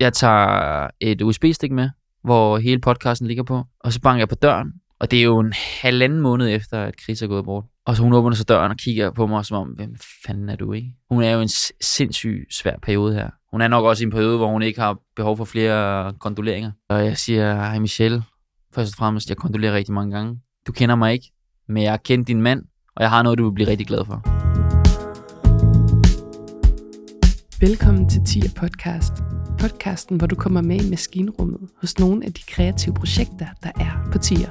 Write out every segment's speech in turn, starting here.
Jeg tager et USB-stik med, hvor hele podcasten ligger på, og så banker jeg på døren, og det er jo en halvanden måned efter, at Chris er gået bort. Og så hun åbner så døren og kigger på mig som om, hvem fanden er du, ikke? Hun er jo en sindssyg svær periode her. Hun er nok også i en periode, hvor hun ikke har behov for flere kondoleringer. Og jeg siger, hej Michelle, først og fremmest, jeg kondolerer rigtig mange gange. Du kender mig ikke, men jeg har kendt din mand, og jeg har noget, du vil blive rigtig glad for. Velkommen til TIA Podcast. Podcasten, hvor du kommer med i maskinrummet hos nogle af de kreative projekter, der er på tier.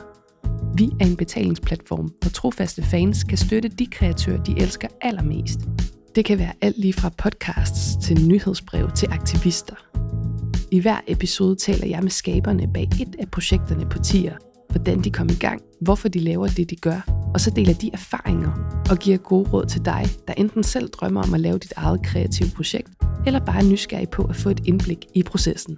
Vi er en betalingsplatform, hvor trofaste fans kan støtte de kreatører, de elsker allermest. Det kan være alt lige fra podcasts til nyhedsbrev til aktivister. I hver episode taler jeg med skaberne bag et af projekterne på TIR, hvordan de kom i gang, hvorfor de laver det, de gør, og så deler de erfaringer og giver gode råd til dig, der enten selv drømmer om at lave dit eget kreative projekt, eller bare er nysgerrig på at få et indblik i processen.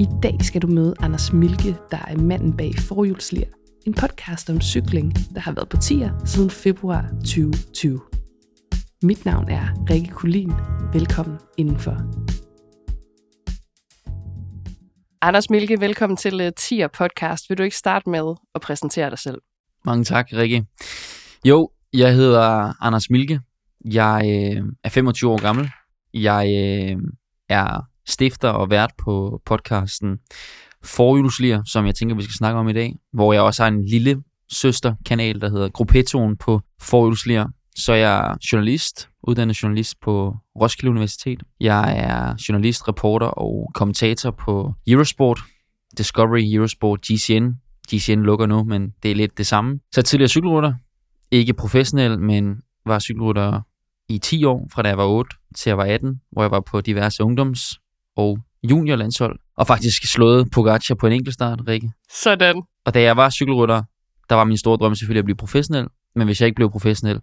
I dag skal du møde Anders Milke, der er manden bag Forhjulslir, en podcast om cykling, der har været på tier siden februar 2020. Mit navn er Rikke Kulin. Velkommen indenfor. Anders Milke, velkommen til uh, Tier Podcast. Vil du ikke starte med at præsentere dig selv? Mange tak, Rikke. Jo, jeg hedder Anders Milke. Jeg øh, er 25 år gammel. Jeg øh, er stifter og vært på podcasten Forhjulslier, som jeg tænker, vi skal snakke om i dag, hvor jeg også har en lille søsterkanal, der hedder Gruppetoen på Forhjulslier. Så jeg er journalist, uddannet journalist på Roskilde Universitet. Jeg er journalist, reporter og kommentator på Eurosport, Discovery, Eurosport, GCN. GCN lukker nu, men det er lidt det samme. Så jeg er tidligere cykelrytter. Ikke professionel, men var cykelrytter i 10 år, fra da jeg var 8 til jeg var 18, hvor jeg var på diverse ungdoms- og juniorlandshold, og faktisk slået Pogacar på en enkeltstart, Rikke. Sådan. Og da jeg var cykelrytter, der var min store drøm selvfølgelig at blive professionel, men hvis jeg ikke blev professionel,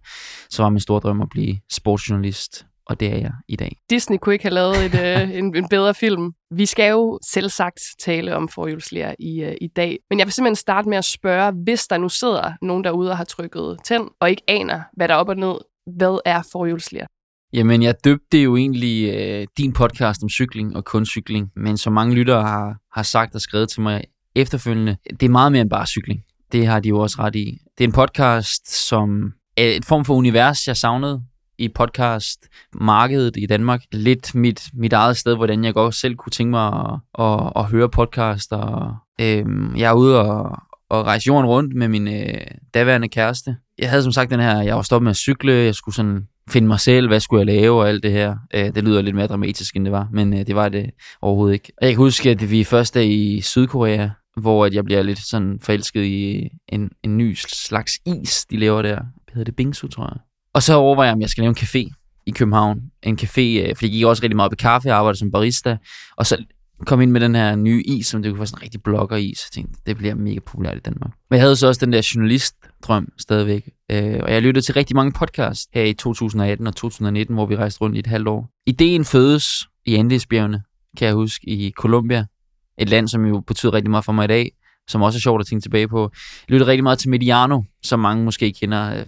så var min store drøm at blive sportsjournalist, og det er jeg i dag. Disney kunne ikke have lavet et, øh, en, en bedre film. Vi skal jo selv sagt tale om forhjulslærer i, uh, i dag, men jeg vil simpelthen starte med at spørge, hvis der nu sidder nogen derude og har trykket tænd, og ikke aner, hvad der er op og ned, hvad er forhjulslærer? Jamen, jeg døbte jo egentlig øh, din podcast om cykling og kun cykling, men som mange lyttere har, har sagt og skrevet til mig efterfølgende, det er meget mere end bare cykling. Det har de jo også ret i. Det er en podcast, som øh, er et form for univers, jeg savnede i podcast-markedet i Danmark. Lidt mit, mit eget sted, hvordan jeg godt selv kunne tænke mig at, at, at høre podcast. Og, øhm, jeg er ude og, og rejse jorden rundt med min øh, daværende kæreste. Jeg havde som sagt den her, jeg var stoppet med at cykle, jeg skulle sådan finde mig selv, hvad skulle jeg lave og alt det her. Øh, det lyder lidt mere dramatisk, end det var, men øh, det var det overhovedet ikke. Og jeg kan huske, at vi først er i Sydkorea, hvor at jeg bliver lidt sådan forelsket i en, en ny slags is, de laver der. Hvad hedder det? Bingsu, tror jeg. Og så overvejer jeg, om jeg skal lave en café i København. En café, øh, fordi jeg gik også rigtig meget op i kaffe, jeg arbejdede som barista. Og så kom ind med den her nye is, som det kunne være sådan en rigtig blogger-is. Jeg tænkte, det bliver mega populært i Danmark. Men jeg havde så også den der journalistdrøm stadigvæk. Øh, og jeg lyttede til rigtig mange podcasts her i 2018 og 2019, hvor vi rejste rundt i et halvt år. Ideen fødes i Andesbjergene, kan jeg huske, i Colombia. Et land, som jo betyder rigtig meget for mig i dag, som også er sjovt at tænke tilbage på. Jeg lyttede rigtig meget til Mediano, som mange måske kender.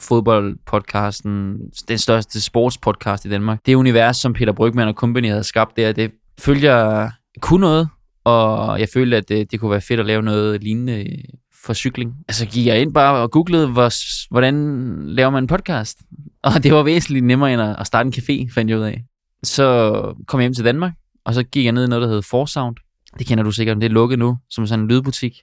Fodboldpodcasten, den største sportspodcast i Danmark. Det univers, som Peter Brygman og company havde skabt der, det følte jeg kunne noget, og jeg følte, at det, det kunne være fedt at lave noget lignende øh, for cykling. Altså gik jeg ind bare og googlede, hvor, hvordan laver man en podcast? Og det var væsentligt nemmere end at starte en café, fandt jeg ud af. Så kom jeg hjem til Danmark, og så gik jeg ned i noget, der hedder Forsound. Det kender du sikkert, det er lukket nu, som sådan en lydbutik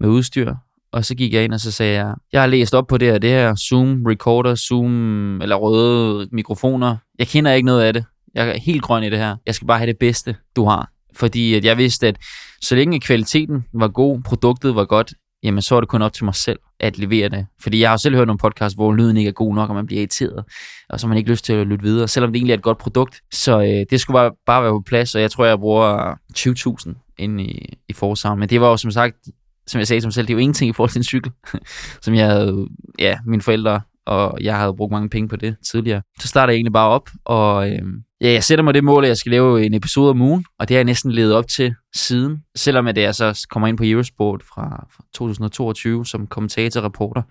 med udstyr. Og så gik jeg ind, og så sagde jeg, jeg har læst op på det her, det her Zoom recorder, Zoom eller røde mikrofoner. Jeg kender ikke noget af det. Jeg er helt grøn i det her. Jeg skal bare have det bedste, du har. Fordi at jeg vidste, at så længe kvaliteten var god, produktet var godt, jamen så er det kun op til mig selv at levere det. Fordi jeg har selv hørt nogle podcasts, hvor lyden ikke er god nok, og man bliver irriteret, og så har man ikke lyst til at lytte videre, selvom det egentlig er et godt produkt. Så øh, det skulle bare, bare være på plads, og jeg tror, jeg bruger 20.000 inde i, i Forsound. Men det var jo som sagt, som jeg sagde til mig selv, det er jo ingenting i forhold til en cykel, som jeg havde, ja, mine forældre og jeg havde brugt mange penge på det tidligere. Så starter jeg egentlig bare op, og øh, ja, jeg sætter mig det mål, at jeg skal lave en episode om ugen, og det har jeg næsten levet op til siden. Selvom at jeg så kommer ind på Eurosport fra, fra 2022 som kommentator reporter,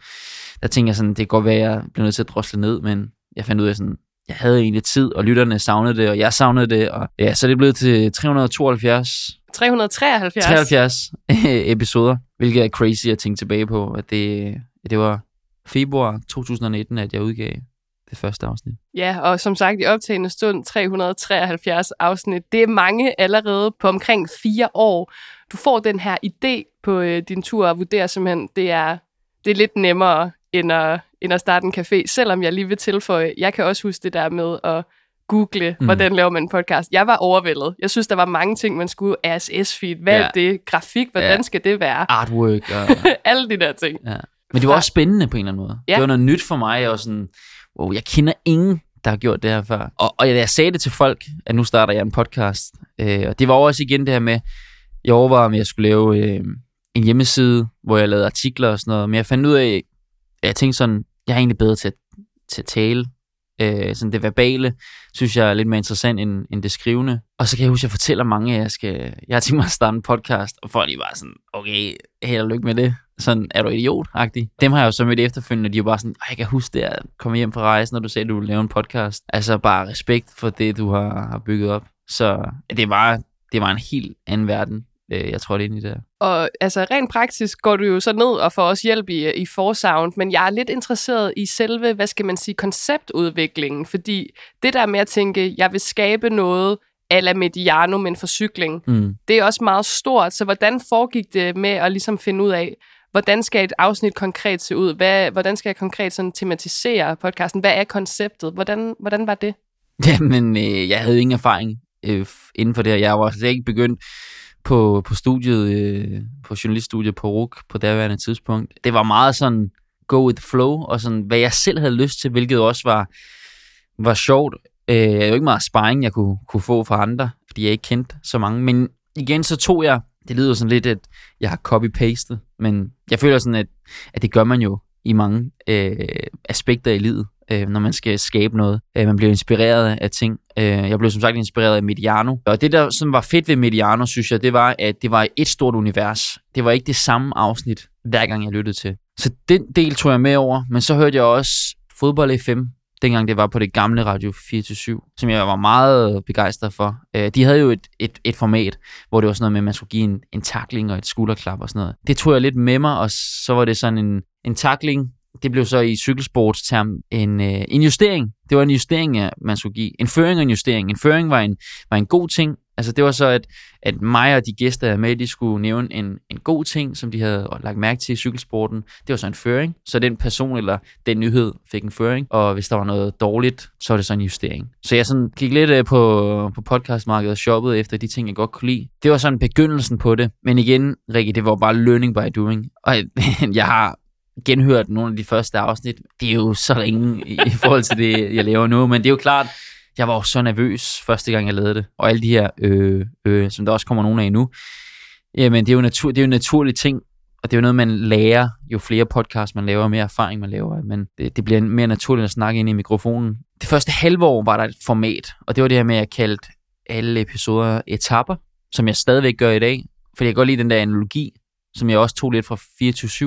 der tænker jeg sådan, det kan godt være, at jeg bliver nødt til at drosle ned, men jeg fandt ud af sådan, jeg havde egentlig tid, og lytterne savnede det, og jeg savnede det, og ja, så er det blevet til 372 373. 73 episoder, hvilket er crazy at tænke tilbage på, at det, det var februar 2019, at jeg udgav det første afsnit. Ja, og som sagt i optagende stund 373 afsnit. Det er mange allerede på omkring fire år. Du får den her idé på øh, din tur og vurderer simpelthen, det er, det er lidt nemmere end at, end at starte en café, selvom jeg lige vil tilføje, jeg kan også huske det der med at google, mm. hvordan laver man en podcast. Jeg var overvældet. Jeg synes, der var mange ting, man skulle. RSS-feed, hvad ja. er det? Grafik, hvordan ja. skal det være? Artwork. Og... Alle de der ting. Ja. Men det var også spændende på en eller anden måde. Ja. Det var noget nyt for mig, og sådan, wow, jeg kender ingen, der har gjort det her før. Og, og jeg sagde det til folk, at nu starter jeg en podcast. Øh, og det var også igen det her med, jeg overvejede, om jeg skulle lave øh, en hjemmeside, hvor jeg lavede artikler og sådan noget. Men jeg fandt ud af, at jeg tænkte sådan, jeg er egentlig bedre til, til at tale. Øh, sådan det verbale, synes jeg er lidt mere interessant end, end det skrivende. Og så kan jeg huske, at jeg fortæller mange, at jeg, skal, jeg har tænkt mig at starte en podcast, og folk er bare sådan, okay, held og lykke med det. Sådan, er du idiot -agtig. Dem har jeg jo så mødt efterfølgende, og de er bare sådan, jeg kan huske det at komme hjem fra rejsen, når du sagde, at du ville lave en podcast. Altså bare respekt for det, du har, har bygget op. Så det var, det var en helt anden verden, øh, jeg tror det ind i det. Og altså rent praktisk går du jo så ned og får også hjælp i, i Forsound, men jeg er lidt interesseret i selve, hvad skal man sige, konceptudviklingen, fordi det der med at tænke, jeg vil skabe noget ala Mediano, men for cykling, mm. det er også meget stort, så hvordan foregik det med at ligesom finde ud af, hvordan skal et afsnit konkret se ud? Hvad, hvordan skal jeg konkret sådan tematisere podcasten? Hvad er konceptet? Hvordan, hvordan var det? Jamen, øh, jeg havde ingen erfaring øh, inden for det her. Jeg var slet ikke begyndt på, på studiet, øh, på journaliststudiet på RUK på daværende tidspunkt. Det var meget sådan go with the flow, og sådan, hvad jeg selv havde lyst til, hvilket også var, var sjovt. Øh, jeg er jo ikke meget sparring, jeg kunne, kunne få fra andre, fordi jeg ikke kendte så mange. Men igen, så tog jeg, det lyder sådan lidt, at jeg har copy-pastet, men jeg føler sådan, at, at det gør man jo i mange øh, aspekter i livet øh, når man skal skabe noget. Øh, man bliver inspireret af ting. Øh, jeg blev som sagt inspireret af Mediano. Og det, der som var fedt ved Mediano, synes jeg, det var, at det var et stort univers. Det var ikke det samme afsnit, hver gang jeg lyttede til. Så den del tog jeg med over, men så hørte jeg også Fodbold FM, dengang det var på det gamle Radio 4-7, som jeg var meget begejstret for. Øh, de havde jo et, et, et format, hvor det var sådan noget med, at man skulle give en, en takling og et skulderklap og sådan noget. Det tog jeg lidt med mig, og så var det sådan en, en takling, det blev så i cykelsportsterm en, øh, en justering. Det var en justering, ja, man skulle give. En føring og en justering. En føring var en, var en god ting. Altså det var så, at, at mig og de gæster, jeg med, de skulle nævne en, en god ting, som de havde lagt mærke til i cykelsporten. Det var så en føring. Så den person eller den nyhed fik en føring. Og hvis der var noget dårligt, så var det så en justering. Så jeg sådan gik lidt øh, på, på podcastmarkedet og shoppede efter de ting, jeg godt kunne lide. Det var sådan begyndelsen på det. Men igen, Rikke, det var bare learning by doing. Og jeg har genhørt nogle af de første afsnit. Det er jo så ringe i, i forhold til det, jeg laver nu, men det er jo klart, jeg var jo så nervøs første gang, jeg lavede det. Og alle de her øh, øh, som der også kommer nogen af nu. Jamen, det er jo, natur, det er jo en naturlig ting, og det er jo noget, man lærer, jo flere podcasts man laver, mere erfaring man laver, men det, det bliver mere naturligt at snakke ind i mikrofonen. Det første halve år var der et format, og det var det her med, at jeg kaldte alle episoder etapper, som jeg stadigvæk gør i dag, fordi jeg kan godt lide den der analogi, som jeg også tog lidt fra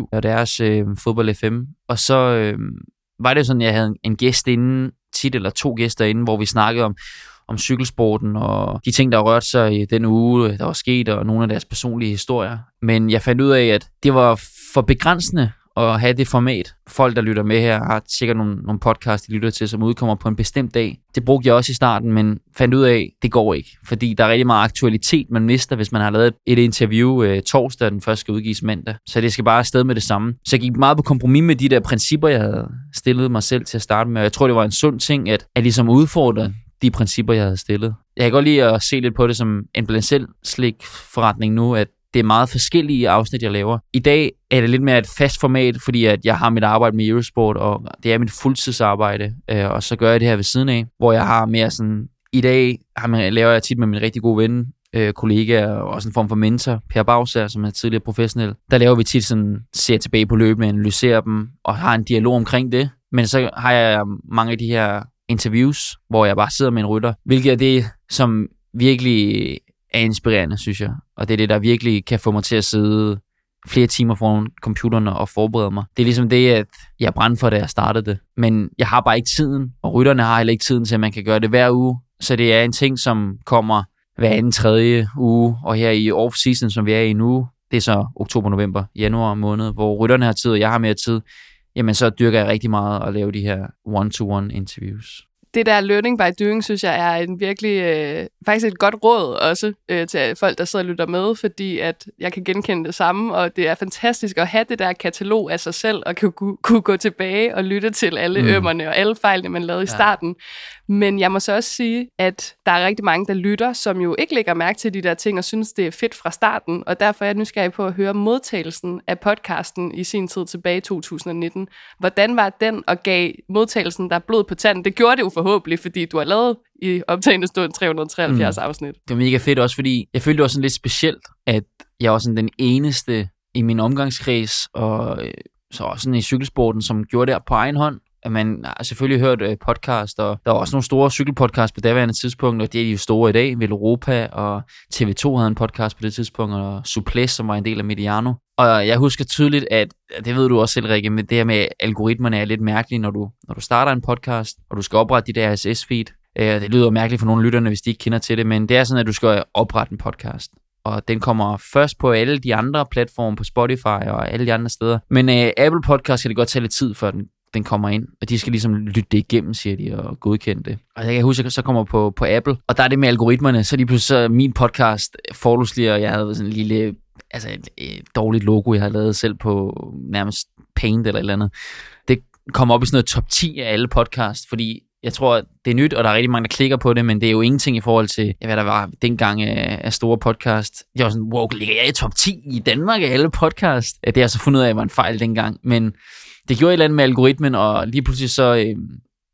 24-7 og deres øh, fodbold FM. Og så øh, var det sådan, at jeg havde en gæst inden, tit eller to gæster inden, hvor vi snakkede om, om cykelsporten og de ting, der rørte rørt sig i den uge, der var sket, og nogle af deres personlige historier. Men jeg fandt ud af, at det var for begrænsende at have det format. Folk, der lytter med her, har sikkert nogle, nogle podcasts, de lytter til, som udkommer på en bestemt dag. Det brugte jeg også i starten, men fandt ud af, at det går ikke. Fordi der er rigtig meget aktualitet, man mister, hvis man har lavet et interview øh, torsdag, den første skal udgives mandag. Så det skal bare afsted med det samme. Så jeg gik meget på kompromis med de der principper, jeg havde stillet mig selv til at starte med. Og jeg tror, det var en sund ting, at, at ligesom udfordre de principper, jeg havde stillet. Jeg kan godt lide at se lidt på det som en blandt selv slik forretning nu, at det er meget forskellige afsnit, jeg laver. I dag er det lidt mere et fast format, fordi at jeg har mit arbejde med Eurosport, og det er mit fuldtidsarbejde, øh, og så gør jeg det her ved siden af, hvor jeg har mere sådan, i dag har man, laver jeg tit med min rigtig gode ven, øh, kollega og også en form for mentor, Per Bagser, som er tidligere professionel. Der laver vi tit sådan, ser tilbage på løbende, analyserer dem og har en dialog omkring det. Men så har jeg mange af de her interviews, hvor jeg bare sidder med en rytter, hvilket er det, som virkelig er inspirerende, synes jeg. Og det er det, der virkelig kan få mig til at sidde flere timer foran computeren og forberede mig. Det er ligesom det, at jeg brændte for, da jeg startede det. Men jeg har bare ikke tiden, og rytterne har heller ikke tiden til, at man kan gøre det hver uge. Så det er en ting, som kommer hver anden tredje uge, og her i off-season, som vi er i nu, det er så oktober, november, januar måned, hvor rytterne har tid, og jeg har mere tid, jamen så dyrker jeg rigtig meget at lave de her one-to-one interviews det der learning by doing, synes jeg er en virkelig, øh, faktisk et godt råd også øh, til folk, der sidder og lytter med, fordi at jeg kan genkende det samme, og det er fantastisk at have det der katalog af sig selv, og kunne, kunne gå tilbage og lytte til alle mm. ømmerne og alle fejlene, man lavede ja. i starten. Men jeg må så også sige, at der er rigtig mange, der lytter, som jo ikke lægger mærke til de der ting, og synes, det er fedt fra starten, og derfor er jeg nysgerrig på at høre modtagelsen af podcasten i sin tid tilbage i 2019. Hvordan var den, og gav modtagelsen der blod på tanden? Det gjorde det jo forhåbentlig, fordi du har lavet i optagende stund 373 mm. afsnit. Det var mega fedt også, fordi jeg følte også sådan lidt specielt, at jeg var sådan den eneste i min omgangskreds, og øh, så også sådan i cykelsporten, som gjorde det på egen hånd man har selvfølgelig hørt øh, podcast, og der var også nogle store cykelpodcasts på daværende tidspunkt, og det er de jo store i dag, Vel Europa, og TV2 havde en podcast på det tidspunkt, og Suples, som var en del af Mediano. Og jeg husker tydeligt, at det ved du også selv, Rikke, men det her med algoritmerne er lidt mærkeligt, når du, når du starter en podcast, og du skal oprette dit RSS-feed. Øh, det lyder mærkeligt for nogle lytterne, hvis de ikke kender til det, men det er sådan, at du skal oprette en podcast og den kommer først på alle de andre platforme, på Spotify og alle de andre steder. Men øh, Apple Podcast kan det godt tage lidt tid, før den den kommer ind, og de skal ligesom lytte det igennem, siger de, og godkende det. Og jeg kan huske, at jeg så kommer på, på Apple, og der er det med algoritmerne, så lige pludselig så min podcast, Forluslig, og jeg havde sådan en lille, altså et, et dårligt logo, jeg havde lavet selv på nærmest Paint eller et eller andet. Det kom op i sådan noget top 10 af alle podcast, fordi jeg tror, det er nyt, og der er rigtig mange, der klikker på det, men det er jo ingenting i forhold til, hvad der var dengang af, af store podcast. Jeg var sådan, wow, ligger jeg i top 10 i Danmark af alle podcast? Det har jeg så fundet ud af, at var en fejl dengang, men det gjorde et eller andet med algoritmen, og lige pludselig så... Øh,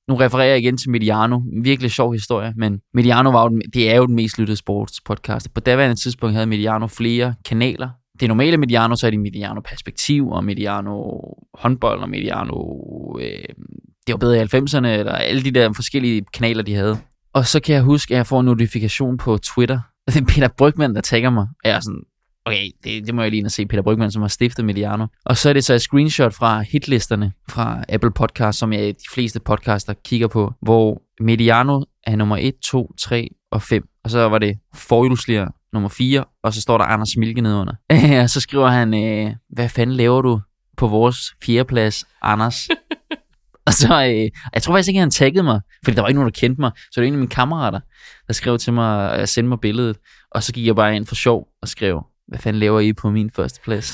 nu refererer jeg igen til Mediano. En virkelig sjov historie, men Mediano var jo, det er jo den mest lyttede sportspodcast. På daværende tidspunkt havde Mediano flere kanaler. Det normale Mediano, så er det Mediano Perspektiv, og Mediano håndbold, og Mediano... Øh, det var bedre i 90'erne, eller alle de der forskellige kanaler, de havde. Og så kan jeg huske, at jeg får en notifikation på Twitter. Det er Peter Brygman, der tagger mig. Og jeg er sådan, okay, det, det må jeg lige se Peter Brygman, som har stiftet Mediano. Og så er det så et screenshot fra hitlisterne fra Apple Podcast, som jeg de fleste podcaster kigger på, hvor Mediano er nummer 1, 2, 3 og 5. Og så var det Forhjulslier nummer 4, og så står der Anders Milke nedenunder. og så skriver han, øh, hvad fanden laver du på vores fjerdeplads, Anders? og så, øh, jeg tror faktisk ikke, han taggede mig, fordi der var ikke nogen, der kendte mig. Så det var en af mine kammerater, der skrev til mig at sende mig billedet. Og så gik jeg bare ind for sjov og skrev, hvad fanden laver I på min første plads?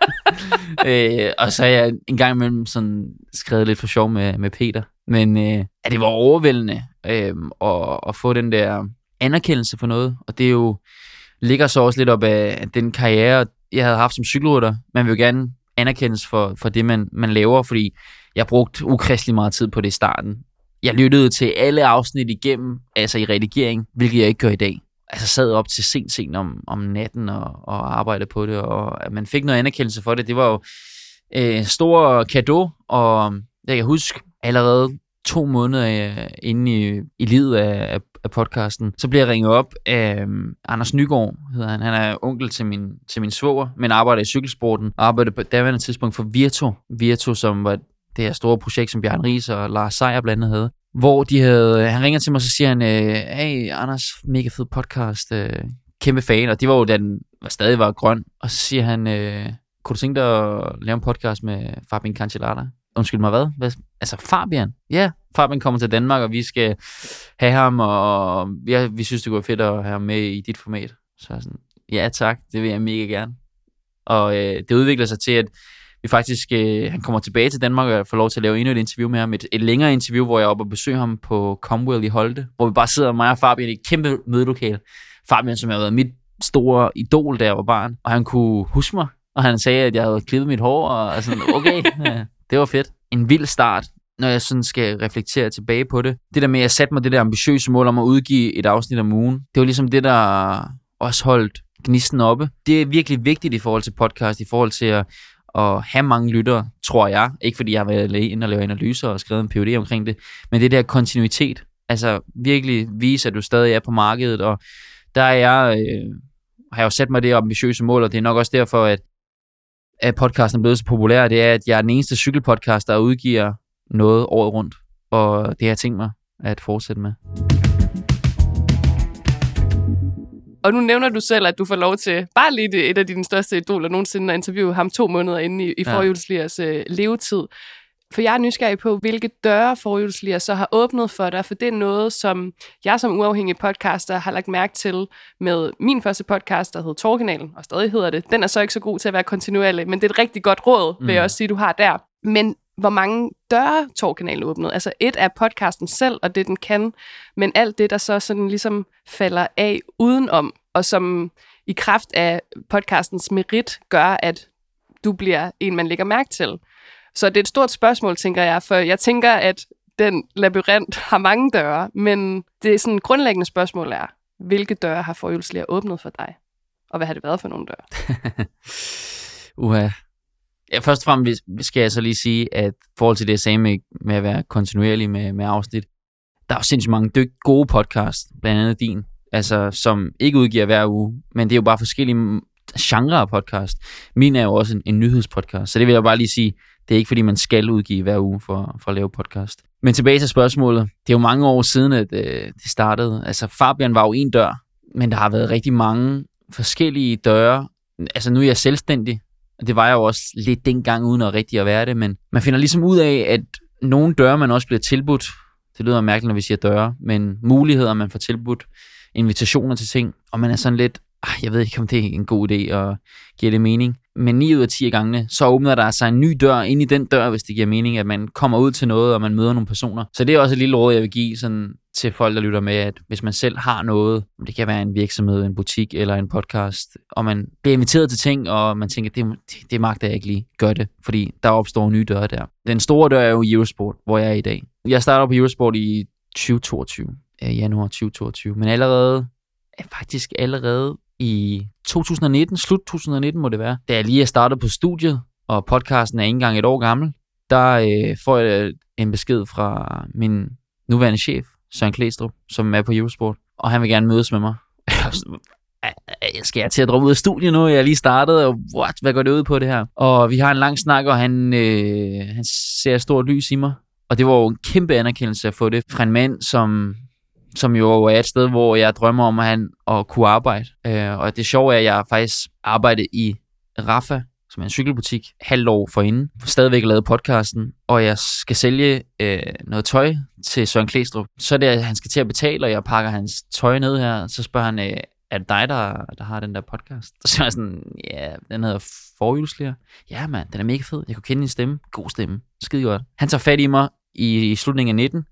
øh, og så er jeg en gang imellem sådan skrevet lidt for sjov med, med Peter. Men øh, at det var overvældende øh, at, at få den der anerkendelse for noget. Og det er jo ligger så også lidt op af den karriere, jeg havde haft som cykelrytter. Man vil jo gerne anerkendes for, for det, man, man laver, fordi jeg brugte ukristelig meget tid på det i starten. Jeg lyttede til alle afsnit igennem, altså i redigering, hvilket jeg ikke gør i dag altså sad op til sent sent om, om natten og, og arbejdede på det, og at man fik noget anerkendelse for det, det var jo øh, stor kado, og øh, jeg kan huske allerede to måneder øh, inde i, i livet af, af podcasten, så bliver jeg ringet op af øh, Anders Nygaard, hedder han. Han er onkel til min, til min svoger, men arbejder i cykelsporten, og arbejder på daværende tidspunkt for Virtu. Virtu, som var det her store projekt, som Bjørn Ries og Lars Seier blandt andet havde hvor de havde, han ringer til mig, og så siger han, øh, hey Anders, mega fed podcast, øh, kæmpe fan, og det var jo, da den var, stadig var grøn, og så siger han, øh, kunne du tænke dig at lave en podcast med Fabian Cancellata? Undskyld mig, hvad? hvad? Altså Fabian? Ja, Fabian kommer til Danmark, og vi skal have ham, og ja, vi synes, det kunne være fedt at have ham med i dit format. Så jeg sådan, ja tak, det vil jeg mega gerne. Og øh, det udvikler sig til, at vi faktisk, øh, han kommer tilbage til Danmark, og jeg får lov til at lave endnu et interview med ham. Et, et længere interview, hvor jeg er oppe og besøger ham på Comwell i Holte, hvor vi bare sidder, mig og Fabian, i et kæmpe mødelokale. Fabian, som har været mit store idol, da jeg var barn, og han kunne huske mig, og han sagde, at jeg havde klippet mit hår, og altså, okay, ja, det var fedt. En vild start, når jeg sådan skal reflektere tilbage på det. Det der med, at jeg satte mig det der ambitiøse mål om at udgive et afsnit om ugen, det var ligesom det, der også holdt gnisten oppe. Det er virkelig vigtigt i forhold til podcast, i forhold til at, at have mange lyttere, tror jeg. Ikke fordi jeg har været ind og lavet analyser og skrevet en PhD omkring det, men det der kontinuitet. Altså virkelig vise, at du stadig er på markedet, og der er jeg, øh, har jeg jo sat mig det ambitiøse mål, og det er nok også derfor, at at podcasten er blevet så populær, det er, at jeg er den eneste cykelpodcast, der udgiver noget året rundt. Og det har jeg tænkt mig at fortsætte med. Og nu nævner du selv, at du får lov til, bare lige det, et af dine største idoler nogensinde, at interviewe ham to måneder inde i, i ja. forhjulsligers øh, levetid. For jeg er nysgerrig på, hvilke døre forhjulsliger så har åbnet for dig, for det er noget, som jeg som uafhængig podcaster har lagt mærke til med min første podcast, der hed Torkanalen, og stadig hedder det. Den er så ikke så god til at være kontinuerlig, men det er et rigtig godt råd, vil mm. jeg også sige, du har der. Men hvor mange døre Torkanalen åbnet. Altså et er podcasten selv, og det den kan, men alt det, der så sådan ligesom falder af udenom, og som i kraft af podcastens merit gør, at du bliver en, man lægger mærke til. Så det er et stort spørgsmål, tænker jeg, for jeg tænker, at den labyrint har mange døre, men det er sådan et grundlæggende spørgsmål er, hvilke døre har forhjulslæger åbnet for dig? Og hvad har det været for nogle døre? Uha, Ja, først og fremmest skal jeg så lige sige, at i forhold til det, jeg sagde med, med at være kontinuerlig med, med afsnit, der er jo sindssygt mange dygt gode podcasts, blandt andet din, altså, som ikke udgiver hver uge, men det er jo bare forskellige genre af podcast. Min er jo også en, en nyhedspodcast, så det vil jeg bare lige sige, det er ikke fordi, man skal udgive hver uge for, for at lave podcast. Men tilbage til spørgsmålet. Det er jo mange år siden, at øh, det startede. Altså, Fabian var jo en dør, men der har været rigtig mange forskellige døre. Altså, nu er jeg selvstændig, det var jeg jo også lidt dengang, uden at rigtig at være det, men man finder ligesom ud af, at nogle døre, man også bliver tilbudt, det lyder mærkeligt, når vi siger døre, men muligheder, man får tilbudt, invitationer til ting, og man er sådan lidt, ah, jeg ved ikke, om det er en god idé og give det mening. Men 9 ud af 10 gange, så åbner der sig en ny dør ind i den dør, hvis det giver mening, at man kommer ud til noget, og man møder nogle personer. Så det er også et lille råd, jeg vil give sådan, til folk, der lytter med, at hvis man selv har noget, det kan være en virksomhed, en butik eller en podcast, og man bliver inviteret til ting, og man tænker, det, det, det magter jeg ikke lige, gør det, fordi der opstår nye døre der. Den store dør er jo Eurosport, hvor jeg er i dag. Jeg starter på Eurosport i 2022, januar 2022, men allerede, faktisk allerede i 2019, slut 2019 må det være, da jeg lige er startet på studiet, og podcasten er ikke engang et år gammel, der øh, får jeg øh, en besked fra min nuværende chef, Søren Klæstrup, som er på Eurosport, og han vil gerne mødes med mig. Jeg skal jeg til at droppe ud af studiet nu? Jeg er lige startet, og what, hvad går det ud på det her? Og vi har en lang snak, og han, øh, han ser stort lys i mig. Og det var jo en kæmpe anerkendelse at få det fra en mand, som, som jo er et sted, hvor jeg drømmer om at, han, at kunne arbejde. Øh, og det sjove er, at jeg faktisk arbejdet i Rafa, som er en cykelbutik, halvt år forinden. Stadigvæk lavet podcasten, og jeg skal sælge øh, noget tøj til Søren Klæstrup. Så er det, at han skal til at betale, og jeg pakker hans tøj ned her. Så spørger han, øh, er det dig, der, der har den der podcast? Så er jeg sådan, ja, den hedder Forhjulslæger. Ja, mand, den er mega fed. Jeg kunne kende din stemme. God stemme. Skide godt. Han tager fat i mig i, i slutningen af 19,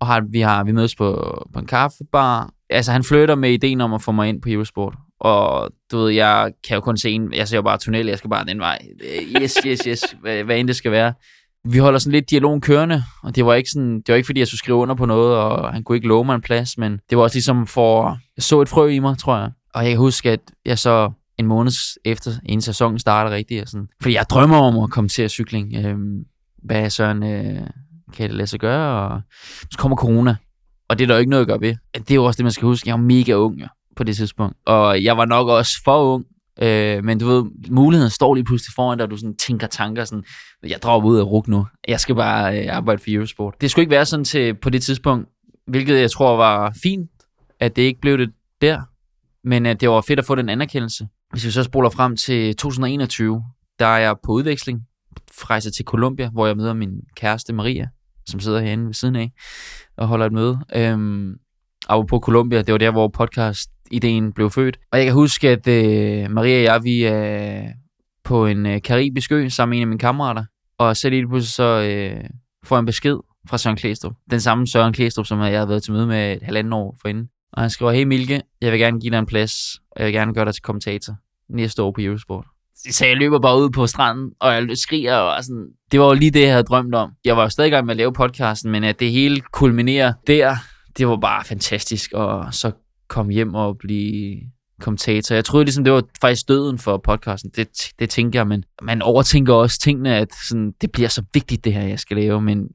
og har, vi har vi mødes på, på en kaffebar. Altså, han flytter med ideen om at få mig ind på Eurosport. Og du ved, jeg kan jo kun se en, jeg ser jo bare tunnel, jeg skal bare den vej. Yes, yes, yes, hvad, hvad end det skal være. Vi holder sådan lidt dialogen kørende, og det var ikke sådan, det var ikke fordi, jeg skulle skrive under på noget, og han kunne ikke love mig en plads, men det var også ligesom for, jeg så et frø i mig, tror jeg. Og jeg kan huske, at jeg så en måned efter, inden sæsonen starter rigtigt, og sådan, fordi jeg drømmer om at komme til at cykling. Øhm, hvad sådan, øh, kan det lade sig gøre? Og så kommer corona, og det er der jo ikke noget at gøre ved. Det er jo også det, man skal huske. Jeg var mega ung, ja på det tidspunkt. Og jeg var nok også for ung, øh, men du ved, muligheden står lige pludselig foran dig, og du sådan tænker tanker sådan, jeg dropper ud af RUG nu, jeg skal bare øh, arbejde for Eurosport. Det skulle ikke være sådan til på det tidspunkt, hvilket jeg tror var fint, at det ikke blev det der, men at det var fedt at få den anerkendelse. Hvis vi så spoler frem til 2021, der er jeg på udveksling, rejser til Colombia, hvor jeg møder min kæreste Maria, som sidder herinde ved siden af og holder et møde. Øhm, apropos Colombia, det var der, hvor podcast ideen blev født. Og jeg kan huske, at øh, Maria og jeg, vi er på en øh, karibisk ø sammen med en af mine kammerater. Og så lige pludselig så øh, får jeg en besked fra Søren Klæstrup. Den samme Søren Klæstrup, som jeg havde været til møde med et halvandet år forinden. Og han skriver, hey Milke, jeg vil gerne give dig en plads, og jeg vil gerne gøre dig til kommentator næste år på Eurosport. Så jeg løber bare ud på stranden, og jeg skriger, og sådan, det var jo lige det, jeg havde drømt om. Jeg var jo stadig i gang med at lave podcasten, men at det hele kulminerer der, det var bare fantastisk, og så kom hjem og blive kommentator. Jeg troede ligesom, det var faktisk døden for podcasten. Det, det tænker jeg, men man overtænker også tingene, at sådan, det bliver så vigtigt, det her, jeg skal lave. Men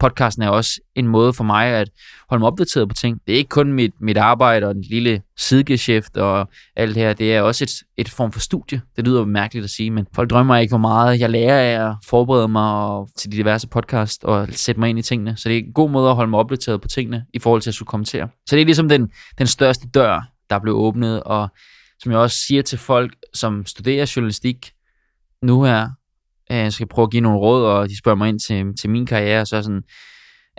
podcasten er også en måde for mig at holde mig opdateret på ting. Det er ikke kun mit, mit arbejde og en lille sidegeschæft og alt det her. Det er også et, et form for studie. Det lyder mærkeligt at sige, men folk drømmer ikke, hvor meget jeg lærer af at forberede mig til de diverse podcast og sætte mig ind i tingene. Så det er en god måde at holde mig opdateret på tingene i forhold til at skulle kommentere. Så det er ligesom den, den største dør, der blev åbnet, og som jeg også siger til folk, som studerer journalistik nu her, Øh, jeg skal prøve at give nogle råd, og de spørger mig ind til, til min karriere, så er sådan,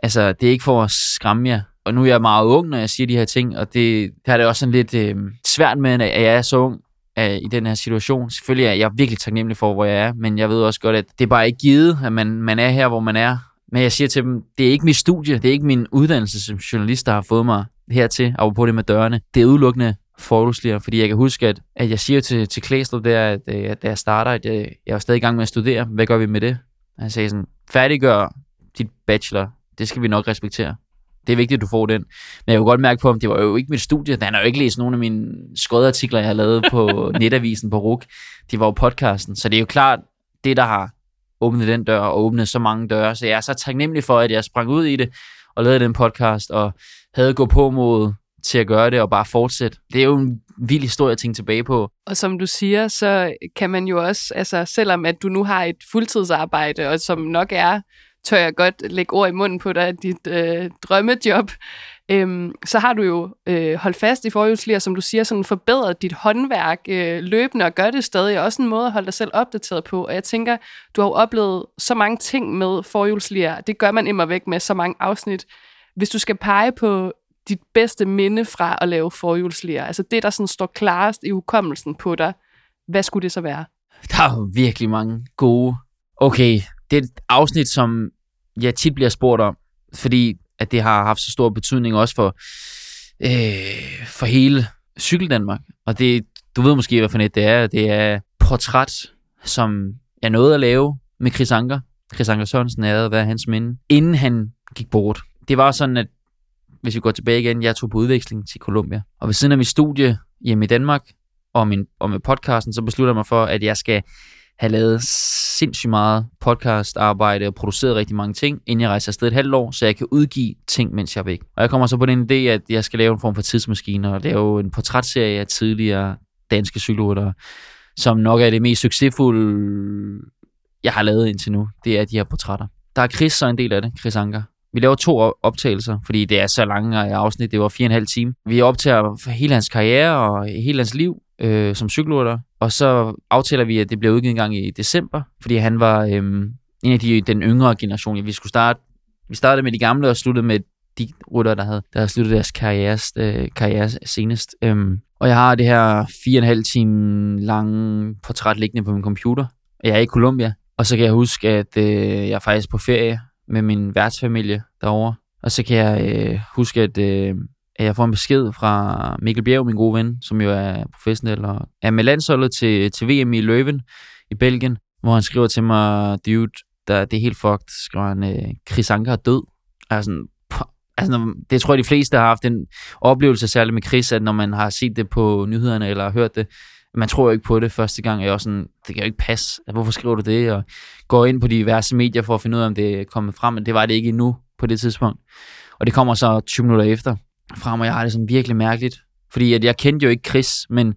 altså, det er ikke for at skræmme jer. Og nu er jeg meget ung, når jeg siger de her ting, og det, det er det også sådan lidt øh, svært med, at jeg er så ung øh, i den her situation. Selvfølgelig er jeg virkelig taknemmelig for, hvor jeg er, men jeg ved også godt, at det er bare ikke givet, at man, man er her, hvor man er. Men jeg siger til dem, det er ikke mit studie, det er ikke min uddannelse som journalist, der har fået mig hertil, og på det med dørene. Det er udelukkende forholdsligere, fordi jeg kan huske, at, at jeg siger til, til Klæstrup der, at, øh, at da jeg starter, at jeg, jeg er stadig i gang med at studere. Hvad gør vi med det? Han sagde sådan, færdiggør dit bachelor. Det skal vi nok respektere. Det er vigtigt, at du får den. Men jeg kunne godt mærke på, at det var jo ikke mit studie. Han har jo ikke læst nogen af mine skodartikler, jeg har lavet på netavisen på RUK. De var jo podcasten. Så det er jo klart, det der har åbnet den dør og åbnet så mange døre. Så jeg er så taknemmelig for, at jeg sprang ud i det og lavede den podcast og havde gået på mod til at gøre det og bare fortsætte. Det er jo en vild historie at tænke tilbage på. Og som du siger, så kan man jo også, altså selvom at du nu har et fuldtidsarbejde, og som nok er, tør jeg godt lægge ord i munden på dig, dit øh, drømmejob, øhm, så har du jo øh, holdt fast i forhjulslier, som du siger, sådan forbedret dit håndværk øh, løbende og gør det stadig. Også en måde at holde dig selv opdateret på. Og jeg tænker, du har jo oplevet så mange ting med forhjulslier. Det gør man immer væk med så mange afsnit. Hvis du skal pege på dit bedste minde fra at lave forhjulslæger? Altså det, der sådan står klarest i hukommelsen på dig, hvad skulle det så være? Der er jo virkelig mange gode. Okay, det er et afsnit, som jeg tit bliver spurgt om, fordi at det har haft så stor betydning også for, øh, for hele Cykel Danmark. Og det, du ved måske, hvad for net det er. Det er portræt, som jeg nåede at lave med Chris Anker. Chris Anker Sørensen havde været hans minde, inden han gik bort. Det var sådan, at hvis vi går tilbage igen, jeg tog på udveksling til Colombia. Og ved siden af mit studie hjemme i Danmark, og, min, og med podcasten, så beslutter jeg mig for, at jeg skal have lavet sindssygt meget podcastarbejde og produceret rigtig mange ting, inden jeg rejser afsted et halvt år, så jeg kan udgive ting, mens jeg er væk. Og jeg kommer så på den idé, at jeg skal lave en form for tidsmaskine og lave en portrætserie af tidligere danske cykelryttere, som nok er det mest succesfulde, jeg har lavet indtil nu. Det er de her portrætter. Der er Chris så en del af det, Chris Anker. Vi laver to optagelser, fordi det er så lange øh, afsnit. Det var fire og en halv time. Vi optager hele hans karriere og hele hans liv øh, som cykelrytter. Og så aftaler vi, at det bliver udgivet en gang i december, fordi han var øh, en af de, den yngre generation. Vi skulle starte, vi startede med de gamle og sluttede med de rytter, der havde, der havde sluttet deres karriere, øh, karriere senest. Øhm, og jeg har det her fire og en halv time lange portræt liggende på min computer. Jeg er i Colombia, og så kan jeg huske, at øh, jeg er faktisk på ferie med min værtsfamilie derovre. Og så kan jeg øh, huske, at, øh, at jeg får en besked fra Mikkel Bjerg, min gode ven, som jo er professionel og er med landsholdet til, til VM i Løven i Belgien, hvor han skriver til mig, dude, der, det er helt fucked, skriver han, øh, Chris Anker er død. Og sådan, altså, det tror jeg, de fleste har haft en oplevelse, særligt med Chris, at når man har set det på nyhederne eller hørt det, man tror jo ikke på det første gang, og jeg er sådan, det kan jo ikke passe, altså, hvorfor skriver du det, og går ind på de diverse medier for at finde ud af, om det er kommet frem, men det var det ikke endnu på det tidspunkt. Og det kommer så 20 minutter efter frem, og jeg har det sådan virkelig mærkeligt, fordi at jeg kendte jo ikke Chris, men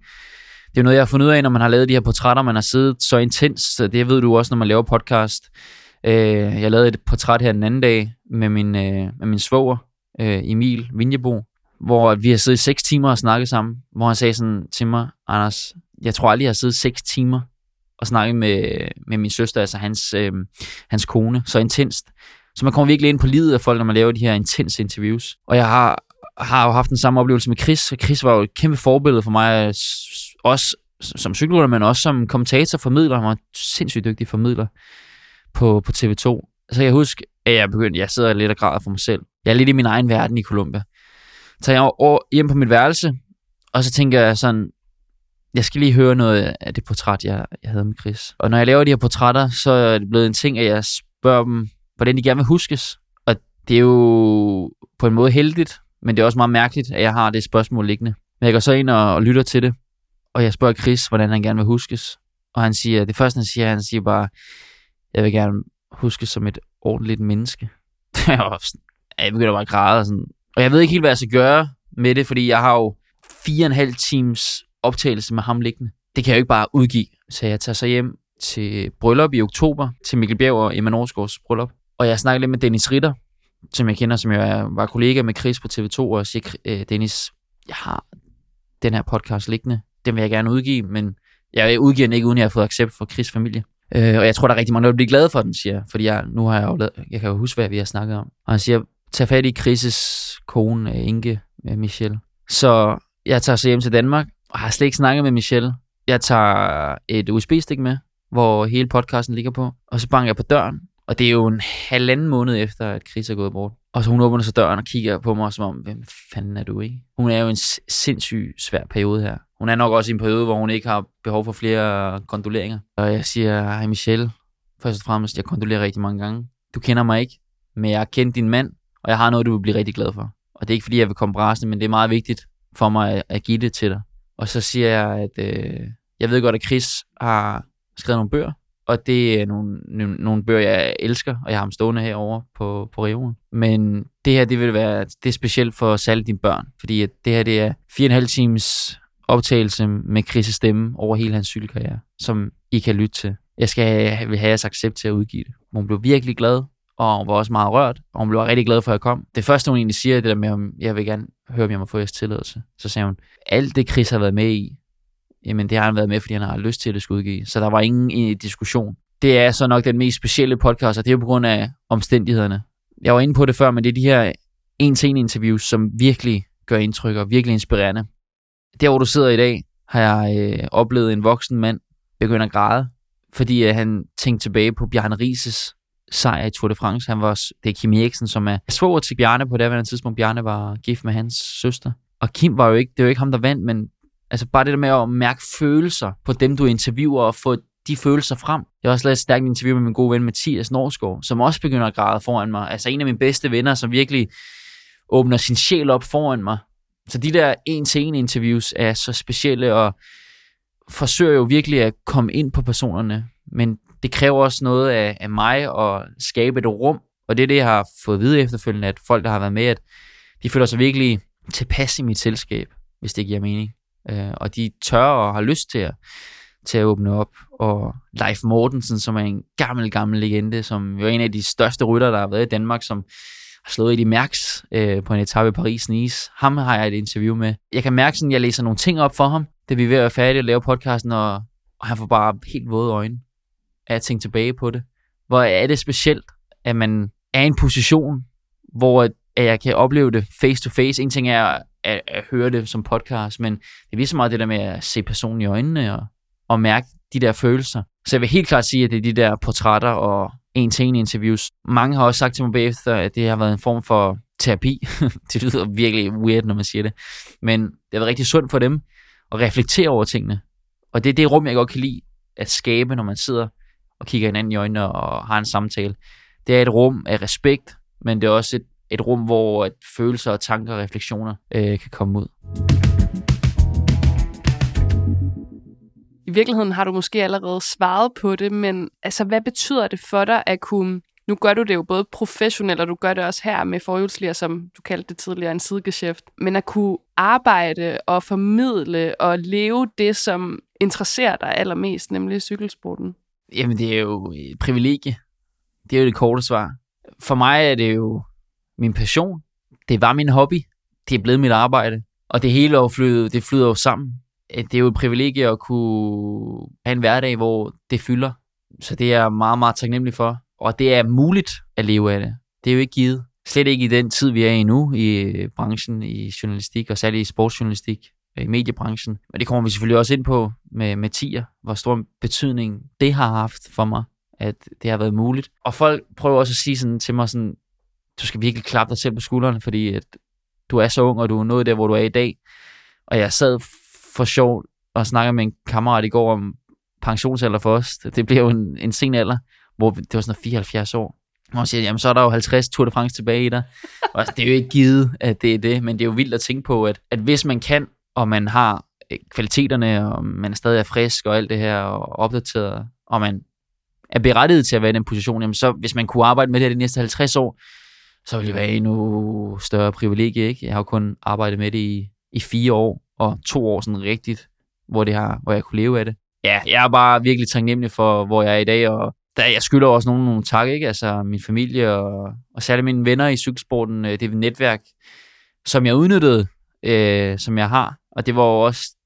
det er noget, jeg har fundet ud af, når man har lavet de her portrætter, man har siddet så intens, det ved du også, når man laver podcast. Øh, jeg lavede et portræt her den anden dag med min, øh, med min svoger, øh, Emil Vinjebo, hvor vi har siddet i seks timer og snakket sammen, hvor han sagde sådan til mig, Anders, jeg tror aldrig, jeg har siddet seks timer og snakket med, med min søster, altså hans, øh, hans kone, så intenst. Så man kommer virkelig ind på livet af folk, når man laver de her intense interviews. Og jeg har, har jo haft den samme oplevelse med Chris, og Chris var jo et kæmpe forbillede for mig, øh, også som cykelrytter, men også som kommentator, formidler. Han var en sindssygt dygtig formidler på, på TV2. Så jeg husker, at jeg begyndte, jeg sidder lidt og græder for mig selv. Jeg er lidt i min egen verden i Colombia tager jeg over, hjem på mit værelse, og så tænker jeg sådan, jeg skal lige høre noget af det portræt, jeg, jeg havde med Chris. Og når jeg laver de her portrætter, så er det blevet en ting, at jeg spørger dem, hvordan de gerne vil huskes. Og det er jo på en måde heldigt, men det er også meget mærkeligt, at jeg har det spørgsmål liggende. Men jeg går så ind og, og lytter til det, og jeg spørger Chris, hvordan han gerne vil huskes. Og han siger, det første han siger, han siger bare, jeg vil gerne huskes som et ordentligt menneske. jeg, begynder bare at græde. Og, sådan. og jeg ved ikke helt, hvad jeg skal gøre med det, fordi jeg har jo fire og en halv times optagelse med ham liggende. Det kan jeg jo ikke bare udgive. Så jeg tager så hjem til bryllup i oktober, til Mikkel Bjerg og Emma Norsgaards bryllup. Og jeg snakker lidt med Dennis Ritter, som jeg kender, som jeg var kollega med Chris på TV2, og siger, øh, Dennis, jeg har den her podcast liggende. Den vil jeg gerne udgive, men jeg udgiver den ikke, uden jeg har fået accept fra Chris' familie. Øh, og jeg tror, der er rigtig mange, der bliver glade for den, siger Fordi jeg, nu har jeg jo lavet, jeg kan jo huske, hvad vi har snakket om. Og han siger, tag fat i Chris' kone, Inge Michelle. Så jeg tager så hjem til Danmark, og har slet ikke snakket med Michelle. Jeg tager et USB-stik med, hvor hele podcasten ligger på. Og så banker jeg på døren, og det er jo en halvanden måned efter, at Chris er gået bort. Og så hun åbner så døren og kigger på mig som om, hvem fanden er du, ikke? Hun er jo en sindssygt svær periode her. Hun er nok også i en periode, hvor hun ikke har behov for flere kondoleringer. Og jeg siger, hej Michelle, først og fremmest, jeg kondolerer rigtig mange gange. Du kender mig ikke, men jeg har kendt din mand, og jeg har noget, du vil blive rigtig glad for. Og det er ikke, fordi jeg vil komme brasende, men det er meget vigtigt for mig at, at give det til dig. Og så siger jeg, at øh, jeg ved godt, at Chris har skrevet nogle bøger, og det er nogle, nogle bøger, jeg elsker, og jeg har dem stående herovre på, på reolen. Men det her, det vil være, det er specielt for særligt dine børn, fordi at det her, det er fire og en halv times optagelse med Chris' stemme over hele hans cykelkarriere, som I kan lytte til. Jeg skal vil have jeres accept til at udgive det. Hun blev virkelig glad, og hun var også meget rørt, og hun blev rigtig glad for, at jeg kom. Det første, hun egentlig siger, det der med, om jeg vil gerne høre, om jeg må få jeres tilladelse. Så sagde hun, alt det Chris har været med i, jamen det har han været med, fordi han har lyst til at det skulle udgive. Så der var ingen øh, diskussion. Det er så nok den mest specielle podcast, og det er på grund af omstændighederne. Jeg var inde på det før, men det er de her en-til-en interviews, som virkelig gør indtryk og virkelig inspirerende. Der, hvor du sidder i dag, har jeg øh, oplevet en voksen mand begynde at græde, fordi øh, han tænkte tilbage på Bjarne Rises sejr i Tour de France. Han var, det er Kim Eriksen, som er svoger til Bjarne på det her tidspunkt. Bjarne var gift med hans søster. Og Kim var jo ikke, det var ikke ham, der vandt, men altså bare det der med at mærke følelser på dem, du interviewer, og få de følelser frem. Jeg har også lavet et stærkt interview med min gode ven Mathias Norsgaard, som også begynder at græde foran mig. Altså en af mine bedste venner, som virkelig åbner sin sjæl op foran mig. Så de der en-til-en interviews er så specielle, og forsøger jo virkelig at komme ind på personerne. Men det kræver også noget af, af mig at skabe et rum, og det er det, jeg har fået at vide efterfølgende, at folk, der har været med, at de føler sig virkelig tilpas i mit selskab, hvis det giver mening. Øh, og de tør og har lyst til at, til at åbne op. Og Leif Mortensen, som er en gammel, gammel legende, som jo er en af de største rytter, der har været i Danmark, som har slået i Mærks øh, på en etape i Paris-Nice. Ham har jeg et interview med. Jeg kan mærke sådan, at jeg læser nogle ting op for ham, det vi er ved at være færdige at lave podcasten, og, og han får bare helt våde øjne at tænke tilbage på det. Hvor er det specielt, at man er i en position, hvor at jeg kan opleve det face to face. En ting er at, at høre det som podcast, men det er lige så meget det der med at se personen i øjnene og, og mærke de der følelser. Så jeg vil helt klart sige, at det er de der portrætter og en-til-en interviews. Mange har også sagt til mig bagefter, at det har været en form for terapi. det lyder virkelig weird, når man siger det. Men det har været rigtig sundt for dem at reflektere over tingene. Og det er det rum, jeg godt kan lide at skabe, når man sidder og kigger hinanden i øjnene og har en samtale. Det er et rum af respekt, men det er også et, et rum, hvor at følelser og tanker og refleksioner øh, kan komme ud. I virkeligheden har du måske allerede svaret på det, men altså, hvad betyder det for dig at kunne nu gør du det jo både professionelt, og du gør det også her med forhjulsliger, som du kaldte det tidligere, en sidegeschæft. Men at kunne arbejde og formidle og leve det, som interesserer dig allermest, nemlig cykelsporten. Jamen, det er jo et privilegie. Det er jo det korte svar. For mig er det jo min passion. Det var min hobby. Det er blevet mit arbejde. Og det hele flyder, det flyder jo sammen. Øh, det er jo et privilegie at kunne have en hverdag, hvor det fylder. Så det er jeg meget, meget taknemmelig for. Og det er muligt at leve af det. Det er jo ikke givet. Slet ikke i den tid, vi er i nu i branchen, i journalistik, og særligt i sportsjournalistik, Øh, i mediebranchen. Men det kommer vi selvfølgelig også ind på med, med tier, hvor stor betydning det har haft for mig, at det har været muligt. Og folk prøver også at sige sådan til mig sådan, du skal virkelig klappe dig selv på skuldrene, fordi at du er så ung, og du er nået der, hvor du er i dag. Og jeg sad for sjov og snakkede med en kammerat i går om pensionsalder for os. Det bliver jo en, en sen alder, hvor det var sådan 74 år. Og man siger, jamen så er der jo 50 Tour de France tilbage i dig. Og altså, det er jo ikke givet, at det er det, men det er jo vildt at tænke på, at, at hvis man kan, og man har øh, kvaliteterne, og man er stadig er frisk og alt det her, og opdateret, og man er berettiget til at være i den position, jamen så hvis man kunne arbejde med det her de næste 50 år, så ville det være endnu større privilegie, ikke? Jeg har jo kun arbejdet med det i, i fire år, og to år sådan rigtigt, hvor, det har, hvor jeg kunne leve af det. Ja, jeg er bare virkelig taknemmelig for, hvor jeg er i dag, og der, jeg skylder også nogen nogle tak, ikke? Altså min familie og, og særligt mine venner i cykelsporten, øh, det er netværk, som jeg udnyttede, øh, som jeg har. Og det var jo også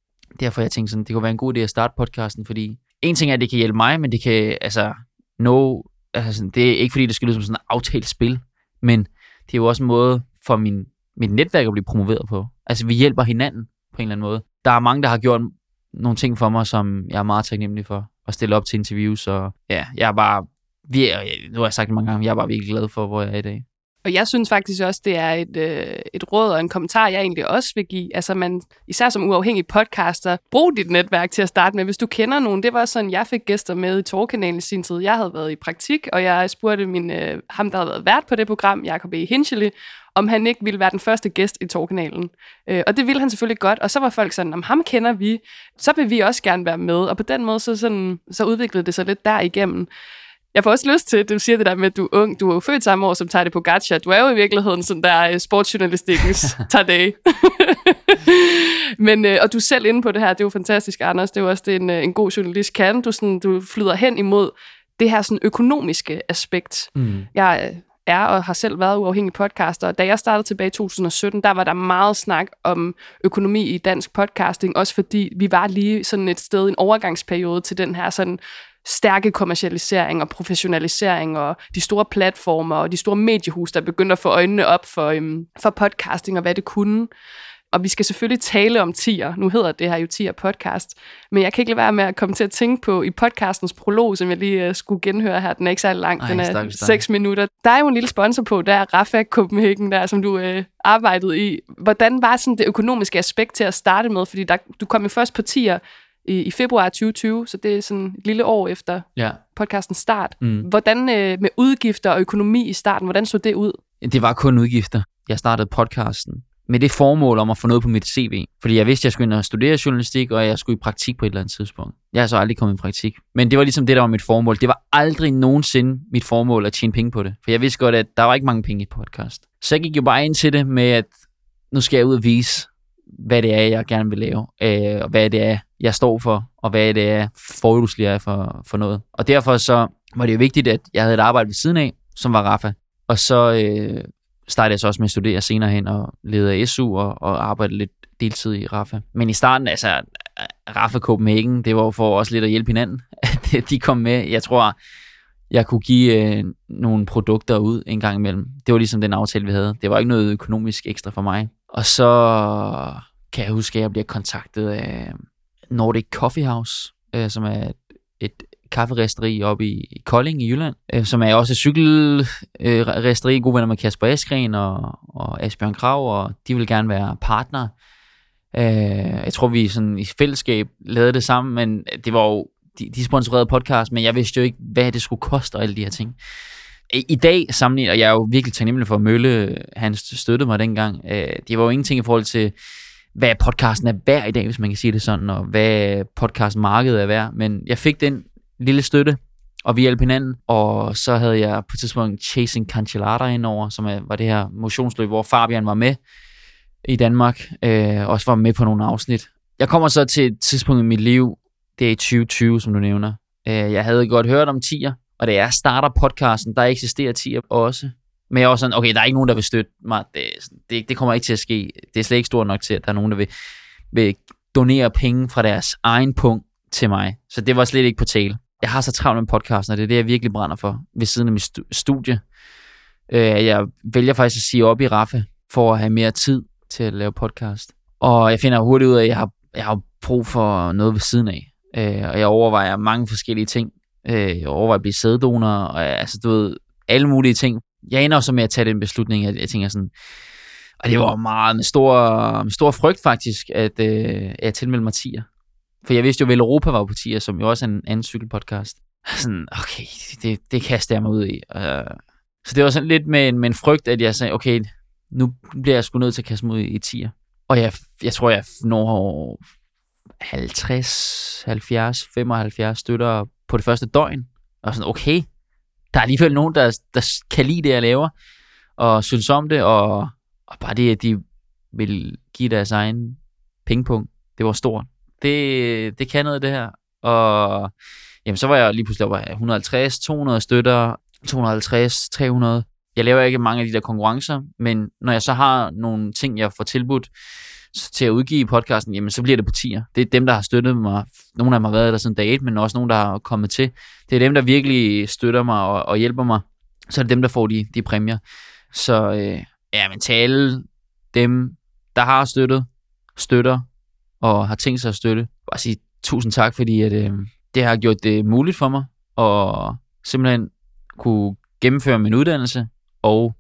derfor, jeg tænkte sådan, det kunne være en god idé at starte podcasten, fordi en ting er, at det kan hjælpe mig, men det kan, altså, no, altså sådan, det er ikke fordi, det skal lyde som sådan et aftalt spil, men det er jo også en måde for min, mit netværk at blive promoveret på. Altså, vi hjælper hinanden på en eller anden måde. Der er mange, der har gjort nogle ting for mig, som jeg er meget taknemmelig for. At stille op til interviews, og ja, jeg er bare, vi er, nu har jeg sagt det mange gange, jeg er bare virkelig glad for, hvor jeg er i dag. Og jeg synes faktisk også, det er et, øh, et råd og en kommentar, jeg egentlig også vil give. Altså man, især som uafhængig podcaster, brug dit netværk til at starte med. Hvis du kender nogen, det var sådan, jeg fik gæster med i Torkanalen i sin tid. Jeg havde været i praktik, og jeg spurgte min, øh, ham, der havde været vært på det program, Jacob E. Hinchely, om han ikke ville være den første gæst i Torkanalen. Øh, og det ville han selvfølgelig godt, og så var folk sådan, om ham kender vi, så vil vi også gerne være med. Og på den måde, så, sådan, så udviklede det sig lidt derigennem. Jeg får også lyst til, du siger det der med, at du er ung. Du er jo født samme år som Tade Pogacar. Du er jo i virkeligheden sådan der uh, sportsjournalistikkens Tade. Men, uh, og du er selv inde på det her. Det er jo fantastisk, Anders. Det er jo også det, en, uh, en god journalist kan. Du, sådan, du flyder hen imod det her sådan økonomiske aspekt. Mm. Jeg er og har selv været uafhængig podcaster. Da jeg startede tilbage i 2017, der var der meget snak om økonomi i dansk podcasting, også fordi vi var lige sådan et sted, en overgangsperiode til den her sådan stærke kommercialisering og professionalisering og de store platformer og de store mediehus, der begyndte at få øjnene op for, øhm, for podcasting og hvad det kunne. Og vi skal selvfølgelig tale om tier. Nu hedder det her jo tier podcast. Men jeg kan ikke lade være med at komme til at tænke på i podcastens prolog, som jeg lige uh, skulle genhøre her. Den er ikke særlig lang. Ej, den er 6 minutter. Der er jo en lille sponsor på, der er Rafa Copenhagen, der, som du uh, arbejdede i. Hvordan var sådan det økonomiske aspekt til at starte med? Fordi der, du kom jo først på tier i, i februar 2020, så det er sådan et lille år efter ja. podcastens start. Mm. Hvordan øh, med udgifter og økonomi i starten, hvordan så det ud? Det var kun udgifter. Jeg startede podcasten med det formål om at få noget på mit CV. Fordi jeg vidste, at jeg skulle ind og studere journalistik, og jeg skulle i praktik på et eller andet tidspunkt. Jeg har så aldrig kommet i praktik. Men det var ligesom det, der var mit formål. Det var aldrig nogensinde mit formål at tjene penge på det. For jeg vidste godt, at der var ikke mange penge i podcast. Så jeg gik jo bare ind til det med, at nu skal jeg ud og vise, hvad det er, jeg gerne vil lave, øh, og hvad det er, jeg står for, og hvad det er, foruduslig er for, for noget. Og derfor så var det jo vigtigt, at jeg havde et arbejde ved siden af, som var Rafa. Og så øh, startede jeg så også med at studere senere hen, og lede SU og, og arbejde lidt deltid i Rafa. Men i starten, altså, Rafa Copenhagen, det var jo for også lidt at hjælpe hinanden. at de kom med. Jeg tror, jeg kunne give øh, nogle produkter ud en gang imellem. Det var ligesom den aftale, vi havde. Det var ikke noget økonomisk ekstra for mig. Og så kan jeg huske, at jeg bliver kontaktet af Nordic Coffee House, øh, som er et, kafferesteri oppe i, i Kolding i Jylland, øh, som er også et cykelresteri, øh, gode venner med Kasper Eskren og, og Asbjørn Krav, og de vil gerne være partner. Øh, jeg tror, vi sådan i fællesskab lavede det sammen, men det var jo, de, de sponsorerede podcast, men jeg vidste jo ikke, hvad det skulle koste og alle de her ting. I, dag sammenlignet, og jeg er jo virkelig taknemmelig for Mølle, han støttede mig dengang, øh, det var jo ingenting i forhold til, hvad podcasten er værd i dag, hvis man kan sige det sådan, og hvad podcastmarkedet er værd. Men jeg fik den lille støtte, og vi hjalp hinanden. Og så havde jeg på et tidspunkt Chasing Cancellata indover, som var det her motionsløb, hvor Fabian var med i Danmark, øh, også var med på nogle afsnit. Jeg kommer så til et tidspunkt i mit liv, det er i 2020, som du nævner. Øh, jeg havde godt hørt om tier, og da jeg starter podcasten, der eksisterer tier også. Men jeg var sådan, okay, der er ikke nogen, der vil støtte mig. Det, det, det kommer ikke til at ske. Det er slet ikke stort nok til, at der er nogen, der vil, vil donere penge fra deres egen punkt til mig. Så det var slet ikke på tale. Jeg har så travlt med podcasten, og det er det, jeg virkelig brænder for ved siden af mit studie. Øh, jeg vælger faktisk at sige op i Raffe for at have mere tid til at lave podcast. Og jeg finder hurtigt ud af, at jeg har, jeg har brug for noget ved siden af. Øh, og jeg overvejer mange forskellige ting. Øh, jeg overvejer at blive sæddonor, og altså, du ved, alle mulige ting jeg ender også med at tage den beslutning, at jeg tænker sådan, og det var meget med stor, med stor frygt faktisk, at øh, jeg tilmeldte mig tier. For jeg vidste jo, at Europa var på tier, som jo også er en anden cykelpodcast. Sådan, okay, det, det kaster jeg mig ud i. Uh, så det var sådan lidt med en, med en frygt, at jeg sagde, okay, nu bliver jeg sgu nødt til at kaste mig ud i, i tier. Og jeg, jeg tror, jeg når 50, 70, 75 støtter på det første døgn. Og sådan, okay, der er alligevel nogen, der, der kan lide det, jeg laver. og synes om det, og, og bare det, at de vil give deres egen pengepunkt, det var stort. Det, det kan noget, det her. Og jamen, så var jeg lige pludselig over 150, 200 støtter, 250, 300. Jeg laver ikke mange af de der konkurrencer, men når jeg så har nogle ting, jeg får tilbudt til at udgive podcasten, jamen så bliver det på tier. Det er dem, der har støttet mig. Nogle af dem har været der siden dag 1, men også nogle, der har kommet til. Det er dem, der virkelig støtter mig og, og hjælper mig. Så er det dem, der får de, de præmier. Så øh, ja, men til alle dem, der har støttet, støtter og har tænkt sig at støtte, bare sige tusind tak, fordi at, øh, det har gjort det muligt for mig at simpelthen kunne gennemføre min uddannelse og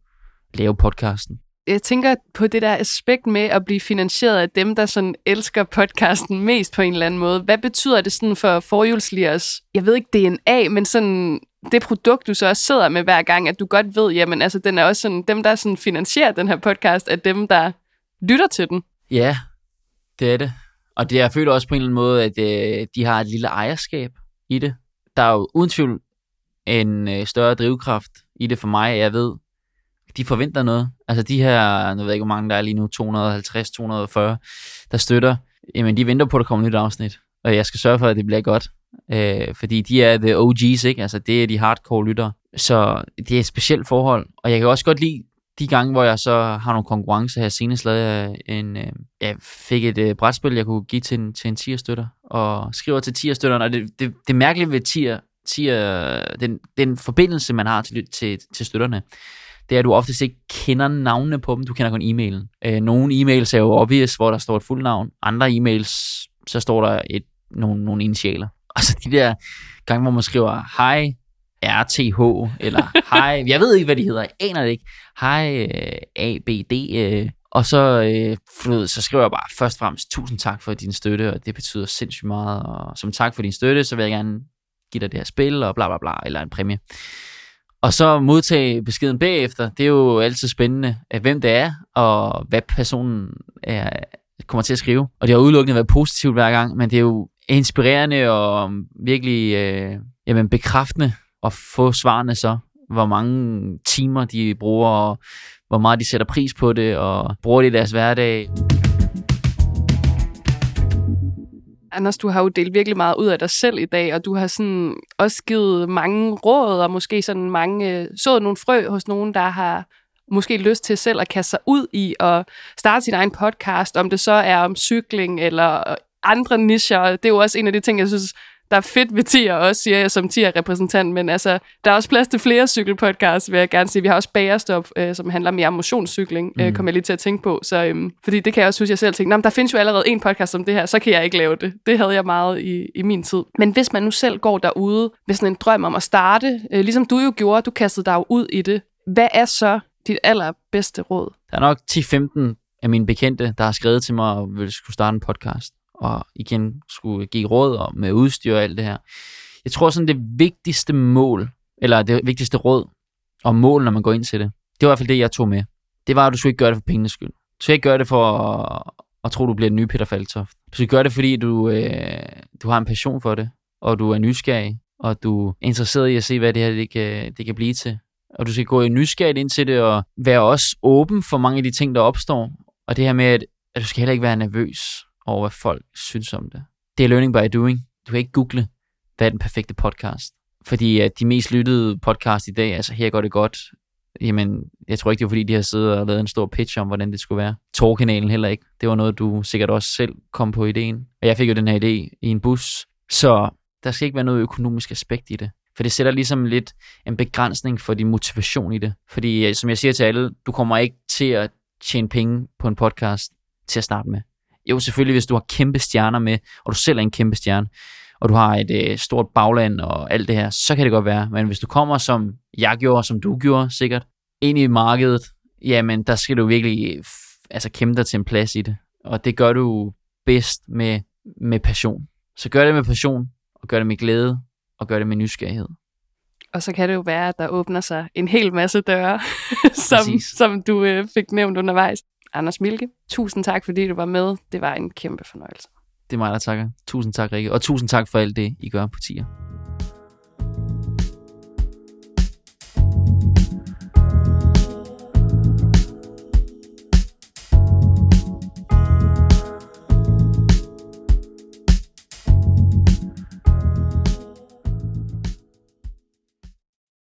lave podcasten. Jeg tænker på det der aspekt med at blive finansieret af dem, der sådan elsker podcasten mest på en eller anden måde. Hvad betyder det sådan for forhjulsligers, jeg ved ikke DNA, men sådan det produkt, du så også sidder med hver gang, at du godt ved, jamen altså, den er også sådan, dem, der sådan finansierer den her podcast, er dem, der lytter til den. Ja, det er det. Og det, jeg føler også på en eller anden måde, at øh, de har et lille ejerskab i det. Der er jo uden tvivl en øh, større drivkraft i det for mig, jeg ved, de forventer noget. Altså de her, nu ved jeg ikke, hvor mange der er lige nu, 250, 240, der støtter, jamen de venter på, at der kommer et nyt afsnit. Og jeg skal sørge for, at det bliver godt. Øh, fordi de er the OG's, ikke? Altså det er de hardcore lyttere. Så det er et specielt forhold. Og jeg kan også godt lide de gange, hvor jeg så har nogle konkurrencer her, senest lavede jeg øh, en, øh, jeg fik et øh, brætspil, jeg kunne give til en, til en tier-støtter, og skriver til tierstøtteren, og det, det, det mærkelige ved tier, tier den, den forbindelse, man har til, til, til støtterne, det er, at du oftest ikke kender navnene på dem, du kender kun e-mailen. Øh, nogle e-mails er jo obvious, hvor der står et fuldt navn, andre e-mails, så står der et, nogle, nogle initialer. Altså de der gange, hvor man skriver, hej, RTH, eller hej, jeg ved ikke, hvad de hedder, jeg aner det ikke. Hej, øh, ABD, øh, og så, øh, så skriver jeg bare først og fremmest, tusind tak for din støtte, og det betyder sindssygt meget, og som tak for din støtte, så vil jeg gerne give dig det her spil, og bla bla bla, eller en præmie. Og så modtage beskeden bagefter, det er jo altid spændende, at hvem det er, og hvad personen er, kommer til at skrive. Og det har udelukkende været positivt hver gang, men det er jo inspirerende og virkelig øh, jamen, bekræftende at få svarene så, hvor mange timer de bruger, og hvor meget de sætter pris på det, og bruger det i deres hverdag. Anders, du har jo delt virkelig meget ud af dig selv i dag, og du har sådan også givet mange råd, og måske sådan mange, øh, så nogle frø hos nogen, der har måske lyst til selv at kaste sig ud i at starte sin egen podcast, om det så er om cykling eller øh, andre nischer. Det er jo også en af de ting, jeg synes, der er fedt ved tier også, siger jeg som tier-repræsentant, men altså, der er også plads til flere cykelpodcasts, vil jeg gerne sige. Vi har også Bagerstop, øh, som handler mere om motionscykling, øh, mm. kommer jeg lige til at tænke på. Så, øh, fordi det kan jeg også huske, jeg selv tænkte, der findes jo allerede en podcast om det her, så kan jeg ikke lave det. Det havde jeg meget i, i min tid. Men hvis man nu selv går derude med sådan en drøm om at starte, øh, ligesom du jo gjorde, du kastede dig ud i det, hvad er så dit allerbedste råd? Der er nok 10-15 af mine bekendte, der har skrevet til mig og vil skulle starte en podcast og igen skulle give råd om med udstyr og alt det her. Jeg tror sådan det vigtigste mål, eller det vigtigste råd og mål, når man går ind til det, det var i hvert fald det, jeg tog med. Det var, at du skulle ikke gøre det for pengenes skyld. Du skal ikke gøre det for at, at tro, du bliver den nye Peter Faltoft. Du skal gøre det, fordi du, øh, du har en passion for det, og du er nysgerrig, og du er interesseret i at se, hvad det her det kan, det kan blive til. Og du skal gå i nysgerrigt ind til det, og være også åben for mange af de ting, der opstår. Og det her med, at, at du skal heller ikke være nervøs over, hvad folk synes om det. Det er learning by doing. Du kan ikke google, hvad er den perfekte podcast. Fordi at de mest lyttede podcast i dag, altså her går det godt, jamen, jeg tror ikke, det var fordi, de har siddet og lavet en stor pitch om, hvordan det skulle være. Torkanalen heller ikke. Det var noget, du sikkert også selv kom på ideen. Og jeg fik jo den her idé i en bus. Så der skal ikke være noget økonomisk aspekt i det. For det sætter ligesom lidt en begrænsning for din motivation i det. Fordi som jeg siger til alle, du kommer ikke til at tjene penge på en podcast til at starte med. Jo, selvfølgelig, hvis du har kæmpe stjerner med, og du selv er en kæmpe stjerne, og du har et øh, stort bagland og alt det her, så kan det godt være. Men hvis du kommer, som jeg gjorde, som du gjorde sikkert, ind i markedet, jamen der skal du virkelig altså, kæmpe dig til en plads i det. Og det gør du bedst med, med passion. Så gør det med passion, og gør det med glæde, og gør det med nysgerrighed. Og så kan det jo være, at der åbner sig en hel masse døre, som, som du øh, fik nævnt undervejs. Anders Milke, tusind tak, fordi du var med. Det var en kæmpe fornøjelse. Det er mig, der takker. Tusind tak, Rikke. Og tusind tak for alt det, I gør på tier.